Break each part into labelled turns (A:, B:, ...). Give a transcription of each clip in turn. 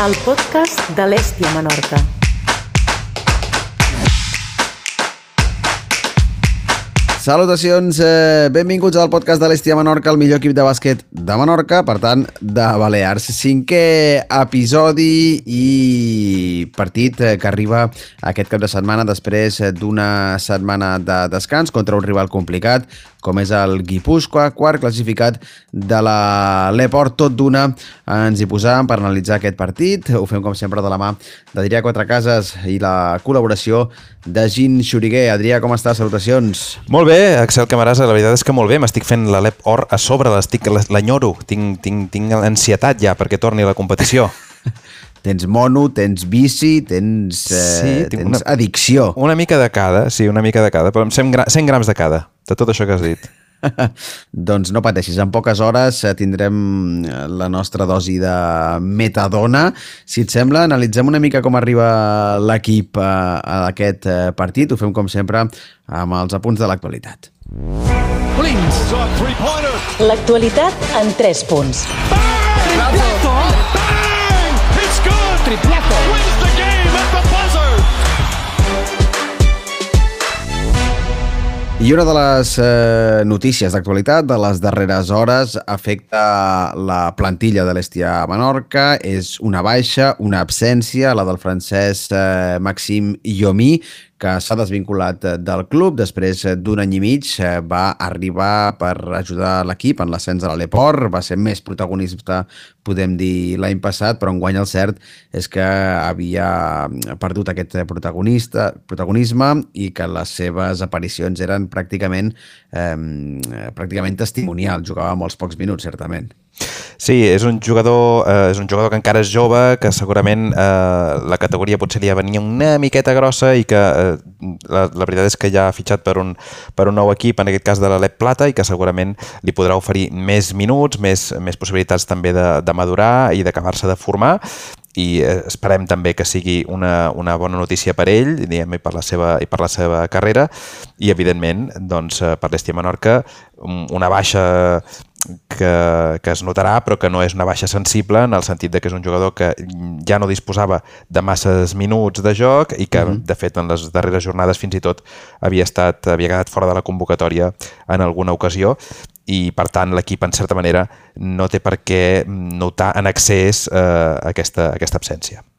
A: el podcast de l'Èstia Menorca.
B: Salutacions, eh, benvinguts al podcast de l'Estia Menorca, el millor equip de bàsquet de Menorca, per tant, de Balears. Cinquè episodi i partit eh, que arriba aquest cap de setmana després d'una setmana de descans contra un rival complicat, com és el Guipúscoa, quart classificat de la l'Eport, tot d'una ens hi posàvem per analitzar aquest partit. Ho fem, com sempre, de la mà d'Adrià Quatrecases i la col·laboració de Gin Xuriguer. Adrià, com estàs? Salutacions.
C: Molt bé, Axel Camarasa, la veritat és que molt bé, m'estic fent l'Alep Or a sobre, l'estic l'enyoro, tinc, tinc, tinc ansietat ja perquè torni a la competició.
B: tens mono, tens bici, tens, eh, sí, tens una, addicció.
C: Una mica de cada, sí, una mica de cada, però amb 100, gra 100 grams de cada, de tot això que has dit.
B: doncs no pateixis, en poques hores eh, tindrem eh, la nostra dosi de metadona. Si et sembla, analitzem una mica com arriba l'equip a, a aquest partit. Ho fem, com sempre, amb els apunts de l'actualitat.
A: L'actualitat en 3 punts.
D: Triplato! Bang! It's good! Triplato! Wins
B: I una de les eh, notícies d'actualitat de les darreres hores afecta la plantilla de l'Estia Menorca. És una baixa, una absència, la del francès eh, Maxim Iomí, que s'ha desvinculat del club. Després d'un any i mig, eh, va arribar per ajudar l'equip en l'ascens de l'Aleport, va ser més protagonista, podem dir, l'any passat, però enguany el cert és que havia perdut aquest protagonista, protagonisme i que les seves aparicions eren pràcticament, eh, pràcticament testimonials, jugava molts pocs minuts, certament.
C: Sí, és un jugador eh, és un jugador que encara és jove, que segurament eh, la categoria potser li venia una miqueta grossa i que eh, la, la veritat és que ja ha fitxat per un, per un nou equip, en aquest cas de l'Alep Plata, i que segurament li podrà oferir més minuts, més, més possibilitats també de, de madurar i d'acabar-se de formar. I eh, esperem també que sigui una, una bona notícia per ell diguem, i, per la seva, i per la seva carrera. I evidentment doncs, eh, per l'Estia Menorca una baixa que, que es notarà, però que no és una baixa sensible en el sentit de que és un jugador que ja no disposava de masses minuts de joc i que, uh -huh. de fet, en les darreres jornades fins i tot havia, estat, havia quedat fora de la convocatòria en alguna ocasió i, per tant, l'equip, en certa manera, no té per què notar en excés eh, aquesta, aquesta absència.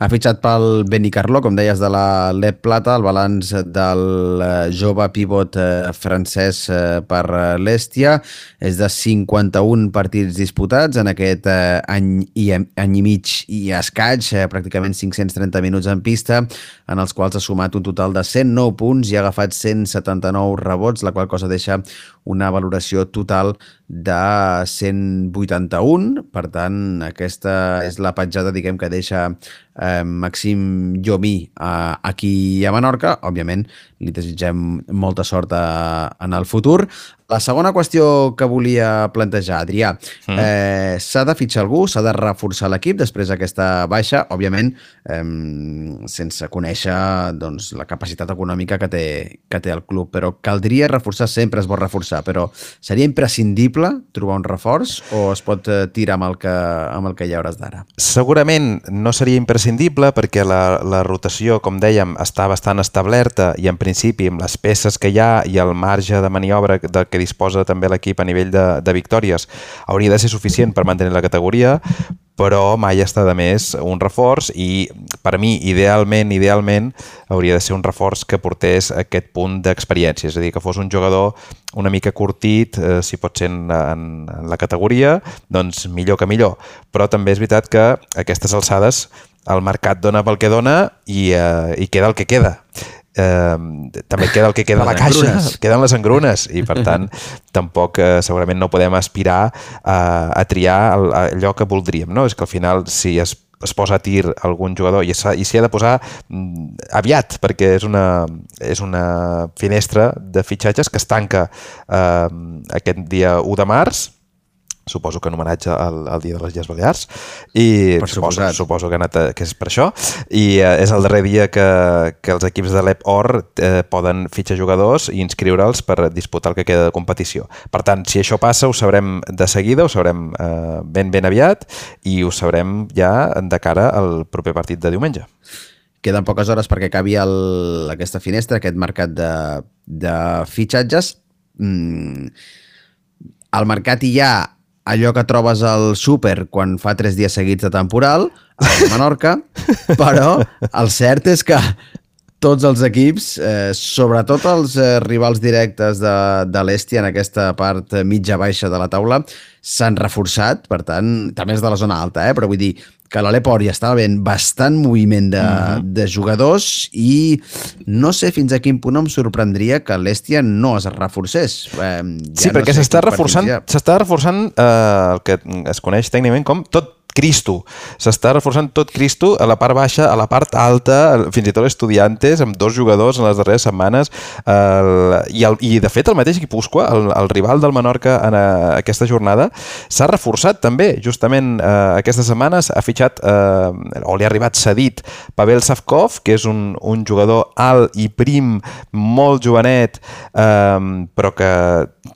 B: Ha fitxat pel Benicarló, com deies, de la Lep Plata, el balanç del eh, jove pivot eh, francès eh, per l'Èstia és de 51 partits disputats en aquest any i, any i mig i escaig, pràcticament 530 minuts en pista, en els quals ha sumat un total de 109 punts i ha agafat 179 rebots, la qual cosa deixa una valoració total de 181. Per tant, aquesta és la petjada, diguem, que deixa eh, Maxim Llomí eh, aquí a Menorca. Òbviament, li desitgem molta sort a, eh, en el futur. La segona qüestió que volia plantejar, Adrià, mm. eh, s'ha de fitxar algú, s'ha de reforçar l'equip després d'aquesta baixa, òbviament eh, sense conèixer doncs, la capacitat econòmica que té, que té el club, però caldria reforçar, sempre es vol reforçar, però seria imprescindible trobar un reforç o es pot eh, tirar amb el que, amb el que hi hauràs d'ara?
C: Segurament no seria imprescindible perquè la, la rotació, com dèiem, està bastant establerta i en principi amb les peces que hi ha i el marge de maniobra del que disposa també l'equip a nivell de, de victòries. Hauria de ser suficient per mantenir la categoria, però mai està de més un reforç i per mi idealment idealment hauria de ser un reforç que portés aquest punt d'experiència, és a dir, que fos un jugador una mica curtit, eh, si pot ser en, en, en la categoria, doncs millor que millor. Però també és veritat que aquestes alçades el mercat dona pel que dona i, eh, i queda el que queda eh, també queda el que queda a la caixa, engrunes. queden les engrunes i per tant tampoc eh, segurament no podem aspirar a, a triar el, allò que voldríem, no? És que al final si es es posa a tir algun jugador i s'hi ha de posar mm, aviat perquè és una, és una finestra de fitxatges que es tanca eh, aquest dia 1 de març suposo que en homenatge al, al Dia de les Illes Balears, i
B: Per
C: suposo,
B: suposat.
C: suposo que, ha anat a, que és per això, i eh, és el darrer dia que, que els equips de l'EP Or eh, poden fitxar jugadors i inscriure'ls per disputar el que queda de competició. Per tant, si això passa, ho sabrem de seguida, ho sabrem eh, ben ben aviat, i ho sabrem ja de cara al proper partit de diumenge.
B: Queden poques hores perquè acabi el, aquesta finestra, aquest mercat de, de fitxatges. Mm, al mercat hi ha allò que trobes al súper quan fa tres dies seguits de temporal, a Menorca, però el cert és que tots els equips, eh, sobretot els eh, rivals directes de, de l'Esti en aquesta part mitja-baixa de la taula, s'han reforçat, per tant, també és de la zona alta, eh? però vull dir que a l'Aleport ja estava ben bastant moviment de, uh -huh. de jugadors i no sé fins a quin punt em sorprendria que l'Èstia no es reforcés. Eh,
C: Sí,
B: ja no
C: perquè s'està reforçant, s'està reforçant eh, el que es coneix tècnicament com tot Cristo. S'està reforçant tot Cristo a la part baixa, a la part alta, fins i tot estudiantes, amb dos jugadors en les darreres setmanes. El, i, el, I, de fet, el mateix Guipúscoa, el, el rival del Menorca en a, aquesta jornada, s'ha reforçat també. Justament eh, aquestes setmanes ha fitxat, eh, o li ha arribat cedit, Pavel Savkov, que és un, un jugador alt i prim, molt jovenet, eh, però que,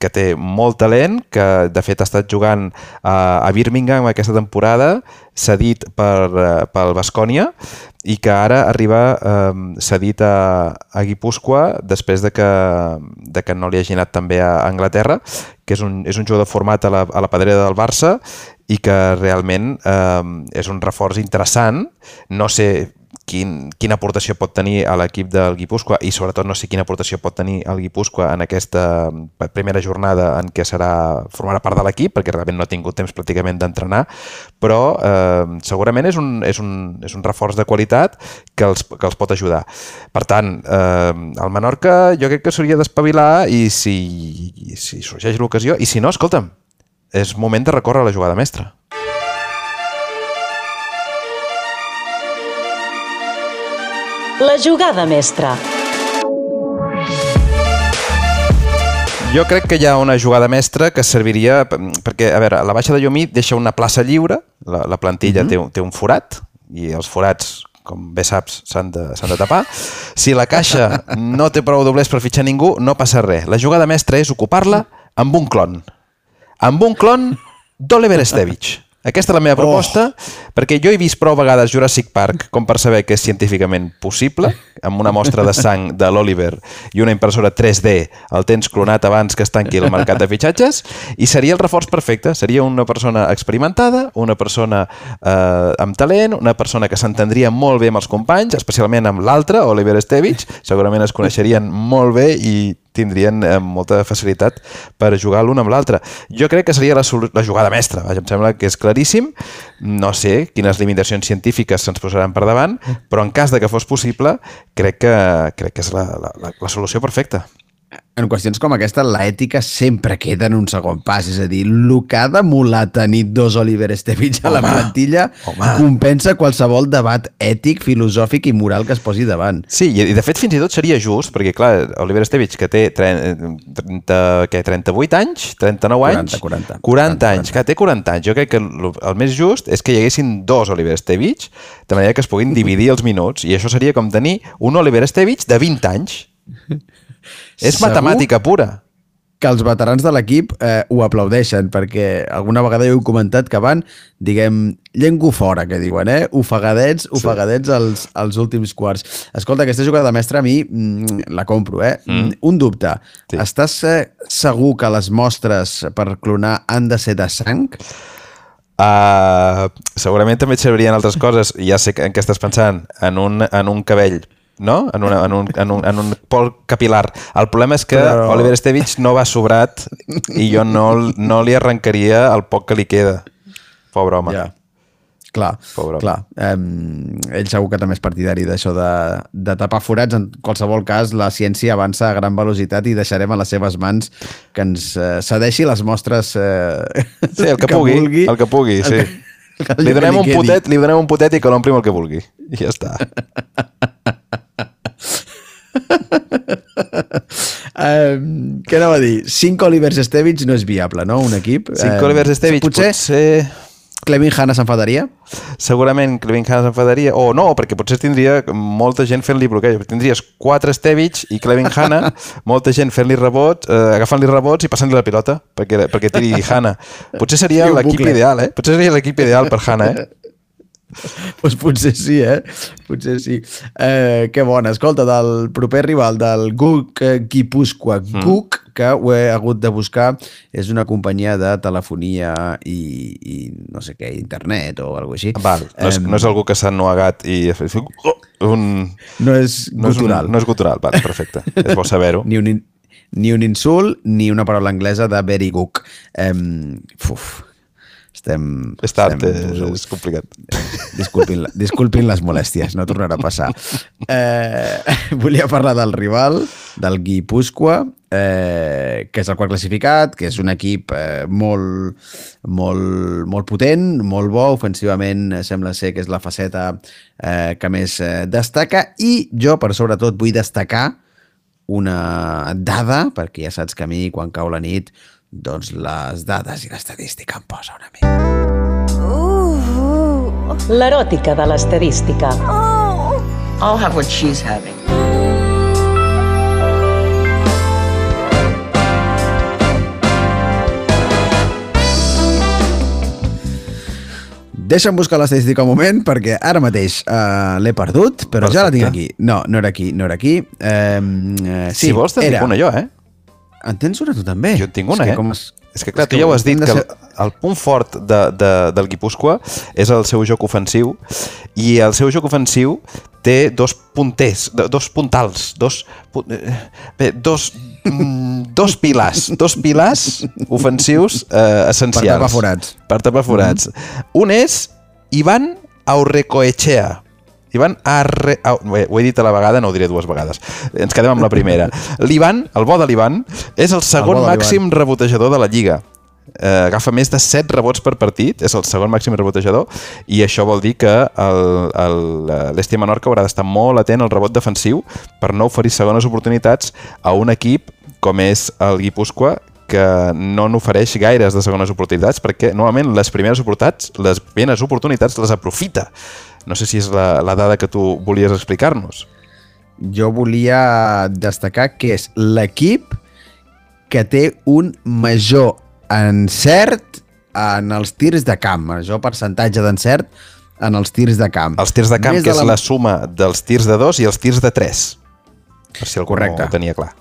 C: que té molt talent, que de fet ha estat jugant a, a Birmingham aquesta temporada, cedit per, eh, pel Bascònia i que ara arriba eh, cedit a, a Guipúscoa després de que, de que no li hagi anat també a Anglaterra, que és un, és un jugador format a la, a la pedrera del Barça i que realment eh, és un reforç interessant. No sé quin, quina aportació pot tenir a l'equip del Guipúscoa i sobretot no sé quina aportació pot tenir el Guipúscoa en aquesta primera jornada en què serà formarà part de l'equip perquè realment no ha tingut temps pràcticament d'entrenar però eh, segurament és un, és, un, és un reforç de qualitat que els, que els pot ajudar. Per tant, eh, el Menorca jo crec que s'hauria d'espavilar i si, i si sorgeix l'ocasió i si no, escolta'm, és moment de recórrer a la jugada mestra
A: La jugada mestra.
C: Jo crec que hi ha una jugada mestra que serviria perquè, a veure, la baixa de Llumí deixa una plaça lliure, la, la plantilla mm -hmm. té, un- té un forat i els forats com bé saps, s'han de, de tapar. Si la caixa no té prou doblers per fitxar ningú, no passa res. La jugada mestra és ocupar-la amb un clon. Amb un clon d'Oliver Estevich. Aquesta és la meva proposta, perquè jo he vist prou vegades Jurassic Park com per saber que és científicament possible, amb una mostra de sang de l'Oliver i una impressora 3D el tens clonat abans que es tanqui el mercat de fitxatges, i seria el reforç perfecte. Seria una persona experimentada, una persona eh, amb talent, una persona que s'entendria molt bé amb els companys, especialment amb l'altre, Oliver Estevich, segurament es coneixerien molt bé i tindrien eh, molta facilitat per jugar l'un amb l'altre. Jo crec que seria la, la jugada mestra, vaja, em sembla que és claríssim. No sé quines limitacions científiques se'ns posaran per davant, però en cas de que fos possible, crec que, crec que és la, la, la, la solució perfecta.
B: En qüestions com aquesta, l'ètica sempre queda en un segon pas. És a dir, el que ha d'emular tenir dos Oliver Estevich a la plantilla
C: home.
B: compensa qualsevol debat ètic, filosòfic i moral que es posi davant.
C: Sí, i de fet fins i tot seria just, perquè clar, Oliver Estevich, que té 30, 30, què, 38 anys, 39 anys...
B: 40, 40.
C: 40 anys, que té 40 anys. Jo crec que el més just és que hi haguessin dos Oliver Estevich, de manera que es puguin dividir els minuts, i això seria com tenir un Oliver Estevich de 20 anys. és
B: Segur
C: matemàtica pura.
B: que els veterans de l'equip eh, ho aplaudeixen, perquè alguna vegada jo he comentat que van, diguem, llengua fora, que diuen, eh? Ofegadets, ofegadets als, als últims quarts. Escolta, aquesta jugada de mestre a mi mm, la compro, eh? Mm. Un dubte.
C: Sí.
B: Sí. Estàs eh, segur que les mostres per clonar han de ser de sang?
C: Uh, segurament també et servirien altres coses, ja sé que- en què estàs pensant, en un, en un cabell, no? En, una, en, un, en, un, en un pol capilar. El problema és que
B: Però-
C: Oliver Estevich no va sobrat i jo no, no li arrencaria el poc que li queda. Pobre home.
B: Ja. Clar,
C: Pobre
B: clar. Um, ell segur que també és partidari d'això de, de tapar forats. En qualsevol cas, la ciència avança a gran velocitat i deixarem a les seves mans que ens eh, cedeixi les mostres eh,
C: Sí, el que, pugui,
B: vulgui.
C: el que pugui, sí.
B: El que-
C: li donem un potet, li donem un potet i que l'omplim el que vulgui. I ja està.
B: Um, què anava a dir? 5 Olivers Estevich no és viable, no? Un equip.
C: Cinc
B: Em,
C: Oliver Estevich,
B: Potser,
C: potser...
B: Clevin Hanna s'enfadaria?
C: Segurament Clevin Hanna s'enfadaria, o no, perquè potser tindria molta gent fent-li bloqueig. Tindries quatre Estevich i Clevin Hanna, molta gent fent-li rebots, eh, agafant-li rebots i passant-li la pilota perquè, perquè tiri Hanna. Potser seria l'equip ideal, eh? Potser seria l'equip ideal per Hanna, eh?
B: Doncs potser sí, eh? Potser sí. Eh, que bona. Escolta, del proper rival, del GUC eh, Guipúscoa. Mm. GUC, que ho he hagut de buscar, és una companyia de telefonia i, i no sé què, internet o alguna així.
C: Val, no és,
B: Em,
C: no és algú que s'ha ennuegat i ha fet un...
B: no és
C: No és, un,
B: gutural.
C: no és gutural, vale, perfecte. És bo saber-ho.
B: ni un, ni un insult ni una paraula anglesa de very good. Um, uf, estem...
C: És tard,
B: estem-
C: és, és complicat.
B: Disculpin, disculpin les molèsties, no tornarà a passar. Eh, volia parlar del rival, del Guipúscoa, eh, que és el quart classificat, que és un equip eh, molt, molt, molt potent, molt bo, ofensivament eh, sembla ser que és la faceta eh, que més eh, destaca, i jo, per sobretot, vull destacar una dada, perquè ja saps que a mi, quan cau la nit, doncs les dades i l'estadística em posa una mica.
A: L'eròtica de l'estadística.
E: I'll have what she's having.
B: Deixa'm buscar l'estadística un moment perquè ara mateix uh, l'he perdut, però ja la tinc aquí. No, no era aquí, no era aquí. Um, uh, sí,
C: si vols, te'n
B: era...
C: dic una jo, eh?
B: En tens una tu també?
C: Jo en tinc una,
B: és que
C: eh?
B: Com.
C: És que clar,
B: és
C: tu ja ho has dit,
B: de
C: que el,
B: ser-
C: el punt fort de, de, del Guipúscoa és el seu joc ofensiu i el seu joc ofensiu té dos punters, do- dos puntals, dos, eh, bé, dos, mm, dos pilars, dos pilars ofensius eh, essencials.
B: tapar forats.
C: Per tapar forats. Un és Ivan Aurrecoechea. Ivan Arre... Au, bé, ho he dit a la vegada, no ho diré dues vegades. Ens quedem amb la primera. L'Ivan, el bo de l'Ivan, és el segon
B: l'Ivan.
C: màxim rebotejador de la Lliga. Eh, agafa més de 7 rebots per partit, és el segon màxim rebotejador, i això vol dir que el- el- l'Estia Menorca haurà d'estar molt atent al rebot defensiu per no oferir segones oportunitats a un equip com és el Guipúscoa, que no n'ofereix gaires de segones oportunitats perquè normalment les primeres oportunitats, les primeres oportunitats les aprofita. No sé si és la, la dada que tu volies explicar-nos.
B: Jo volia destacar que és l'equip que té un major encert en els tirs de camp, major percentatge d'encert en els tirs de camp.
C: Els tirs de camp,
B: Més
C: que és
B: la-
C: la suma dels tirs de dos i els tirs de tres. Per si algú
B: Correcte.
C: no ho tenia clar.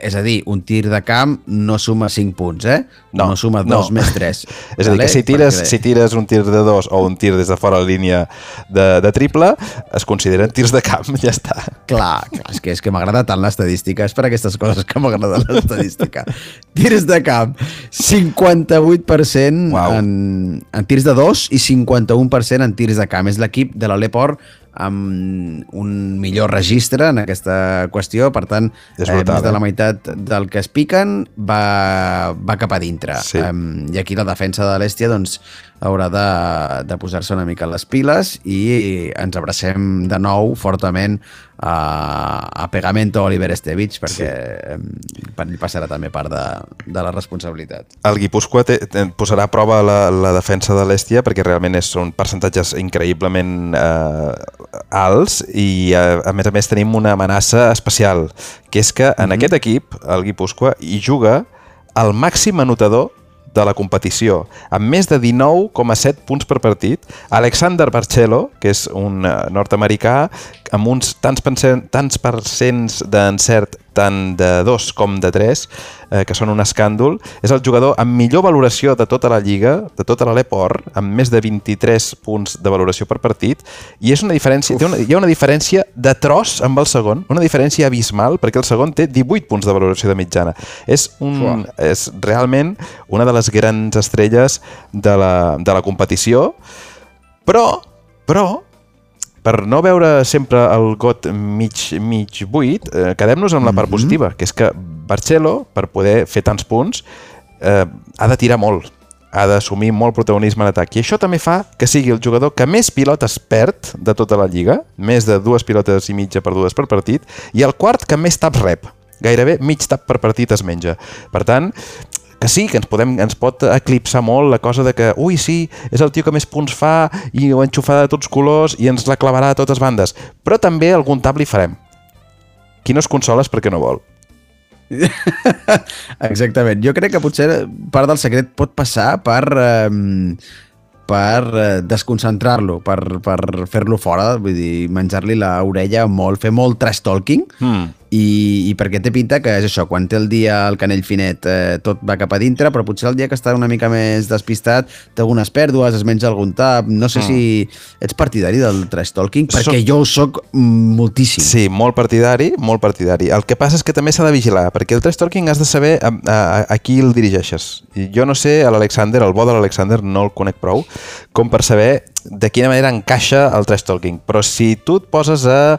B: És a dir, un tir de camp no suma 5 punts, eh?
C: No,
B: no suma
C: no.
B: 2 més 3.
C: És a dir, que si tires, si tires un tir de dos o un tir des de fora la línia de, de triple, es consideren tirs de camp, ja està.
B: Clar, clar, és que, és que m'agrada tant l'estadística, és per aquestes coses que m'agrada l'estadística. tirs de camp, 58%
C: Uau.
B: en, en tirs de dos i 51% en tirs de camp. És l'equip de l'Aleport amb un millor registre en aquesta qüestió, per tant, eh, més de la
C: eh?
B: meitat del que es piquen va, va cap a dintre.
C: Sí.
B: Um, I aquí la defensa de l'Èstia doncs, haurà de, de posar-se una mica les piles i ens abracem de nou fortament a, a Pegamento Oliver Estevich perquè sí. per ell passarà també part de, de la responsabilitat.
C: El Guipúscoa té, té, posarà a prova la, la defensa de l'Èstia perquè realment és, són percentatges increïblement eh, alts i a, a més a més tenim una amenaça especial que és que en mm -hmm. aquest equip, el Guipúscoa, hi juga el màxim anotador de la competició, amb més de 19,7 punts per partit. Alexander Barcelo, que és un eh, nord-americà, amb uns tants, tants percents d'encert tant de 2 com de 3, eh, que són un escàndol, és el jugador amb millor valoració de tota la Lliga, de tota la l'Eport, amb més de 23 punts de valoració per partit, i és una diferència, té una, hi ha una diferència de tros amb el segon, una diferència abismal, perquè el segon té 18 punts de valoració de mitjana. És, un, és realment una de les grans estrelles de la, de la competició, però, però, per no veure sempre el got mig, mig buit, eh, quedem-nos amb la part positiva, que és que Barcelo, per poder fer tants punts, eh, ha de tirar molt, ha d'assumir molt protagonisme en atac. I això també fa que sigui el jugador que més pilotes perd de tota la lliga, més de dues pilotes i mitja perdudes per partit, i el quart que més taps rep. Gairebé mig tap per partit es menja. Per tant, que sí, que ens, podem, ens pot eclipsar molt la cosa de que, ui, sí, és el tio que més punts fa i ho enxufarà de tots colors i ens la clavarà a totes bandes. Però també algun tap li farem. Qui no es consola és perquè no vol.
B: Exactament. Jo crec que potser part del secret pot passar per... Eh, per desconcentrar-lo, per, per fer-lo fora, vull dir, menjar-li l'orella molt, fer molt trash talking,
C: Mm.
B: I, i perquè té pinta que és això, quan té el dia el canell finet eh, tot va cap a dintre, però potser el dia que està una mica més despistat té algunes pèrdues, es menja algun tap, no sé mm. si ets partidari del trash talking, perquè
C: Soc-
B: jo ho soc moltíssim.
C: Sí, molt partidari, molt partidari. El que passa és que també s'ha de vigilar, perquè el trash talking has de saber a, a, a qui el dirigeixes. I jo no sé, l'Alexander, el bo de l'Alexander no el conec prou, com per saber de quina manera encaixa el trash talking. Però si tu et poses a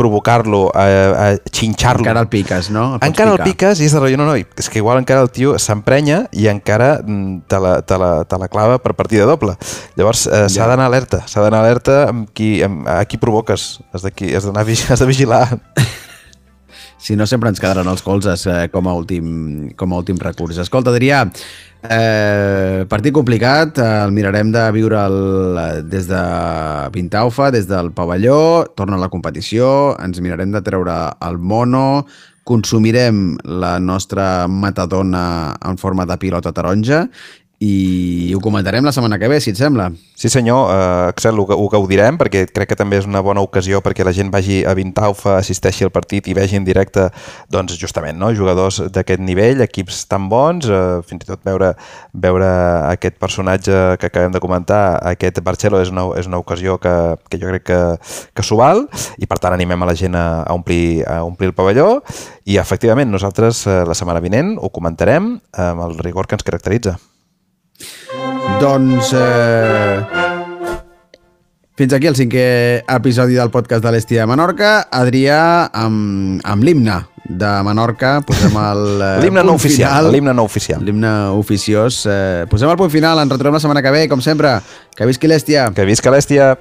C: provocar-lo, a, a xinxar-lo...
B: Encara el piques, no? pots
C: encara el
B: picar.
C: piques i és de rotllo, no, no, és que igual encara el tio s'emprenya i encara mm, te la, te, la, te la clava per partida doble. Llavors eh, s'ha
B: Ja.
C: d'anar alerta, s'ha d'anar alerta amb qui, amb, a qui provoques, has de, has has de vigilar.
B: Si no, sempre ens quedaran els colzes eh, com, a últim, com a últim recurs. Escolta, Adrià, eh, partit complicat, eh, el mirarem de viure el, des de Pintaufa, des del pavelló, torna a la competició, ens mirarem de treure el mono, consumirem la nostra matadona en forma de pilota taronja i ho comentarem la setmana que ve, si et sembla.
C: Sí senyor, eh, Axel, ho, ho gaudirem perquè crec que també és una bona ocasió perquè la gent vagi a Vintaufa, assisteixi al partit i vegi en directe doncs, justament no? jugadors d'aquest nivell, equips tan bons, eh, fins i tot veure, veure aquest personatge que acabem de comentar, aquest Barcelo, és una, és una ocasió que, que jo crec que, que s'ho val i per tant animem a la gent a, a, omplir, a omplir el pavelló i efectivament nosaltres eh, la setmana vinent ho comentarem amb el rigor que ens caracteritza.
B: Doncs... Eh... Fins aquí el cinquè episodi del podcast de l'Estia de Menorca. Adrià, amb, amb l'himne de Menorca, posem el eh,
C: L'himne no oficial, l'himne no oficial.
B: L'himne oficiós. Eh, posem el punt final, ens retrobem la setmana que ve, com sempre. Que visqui l'Estia.
C: Que visca l'Èstia!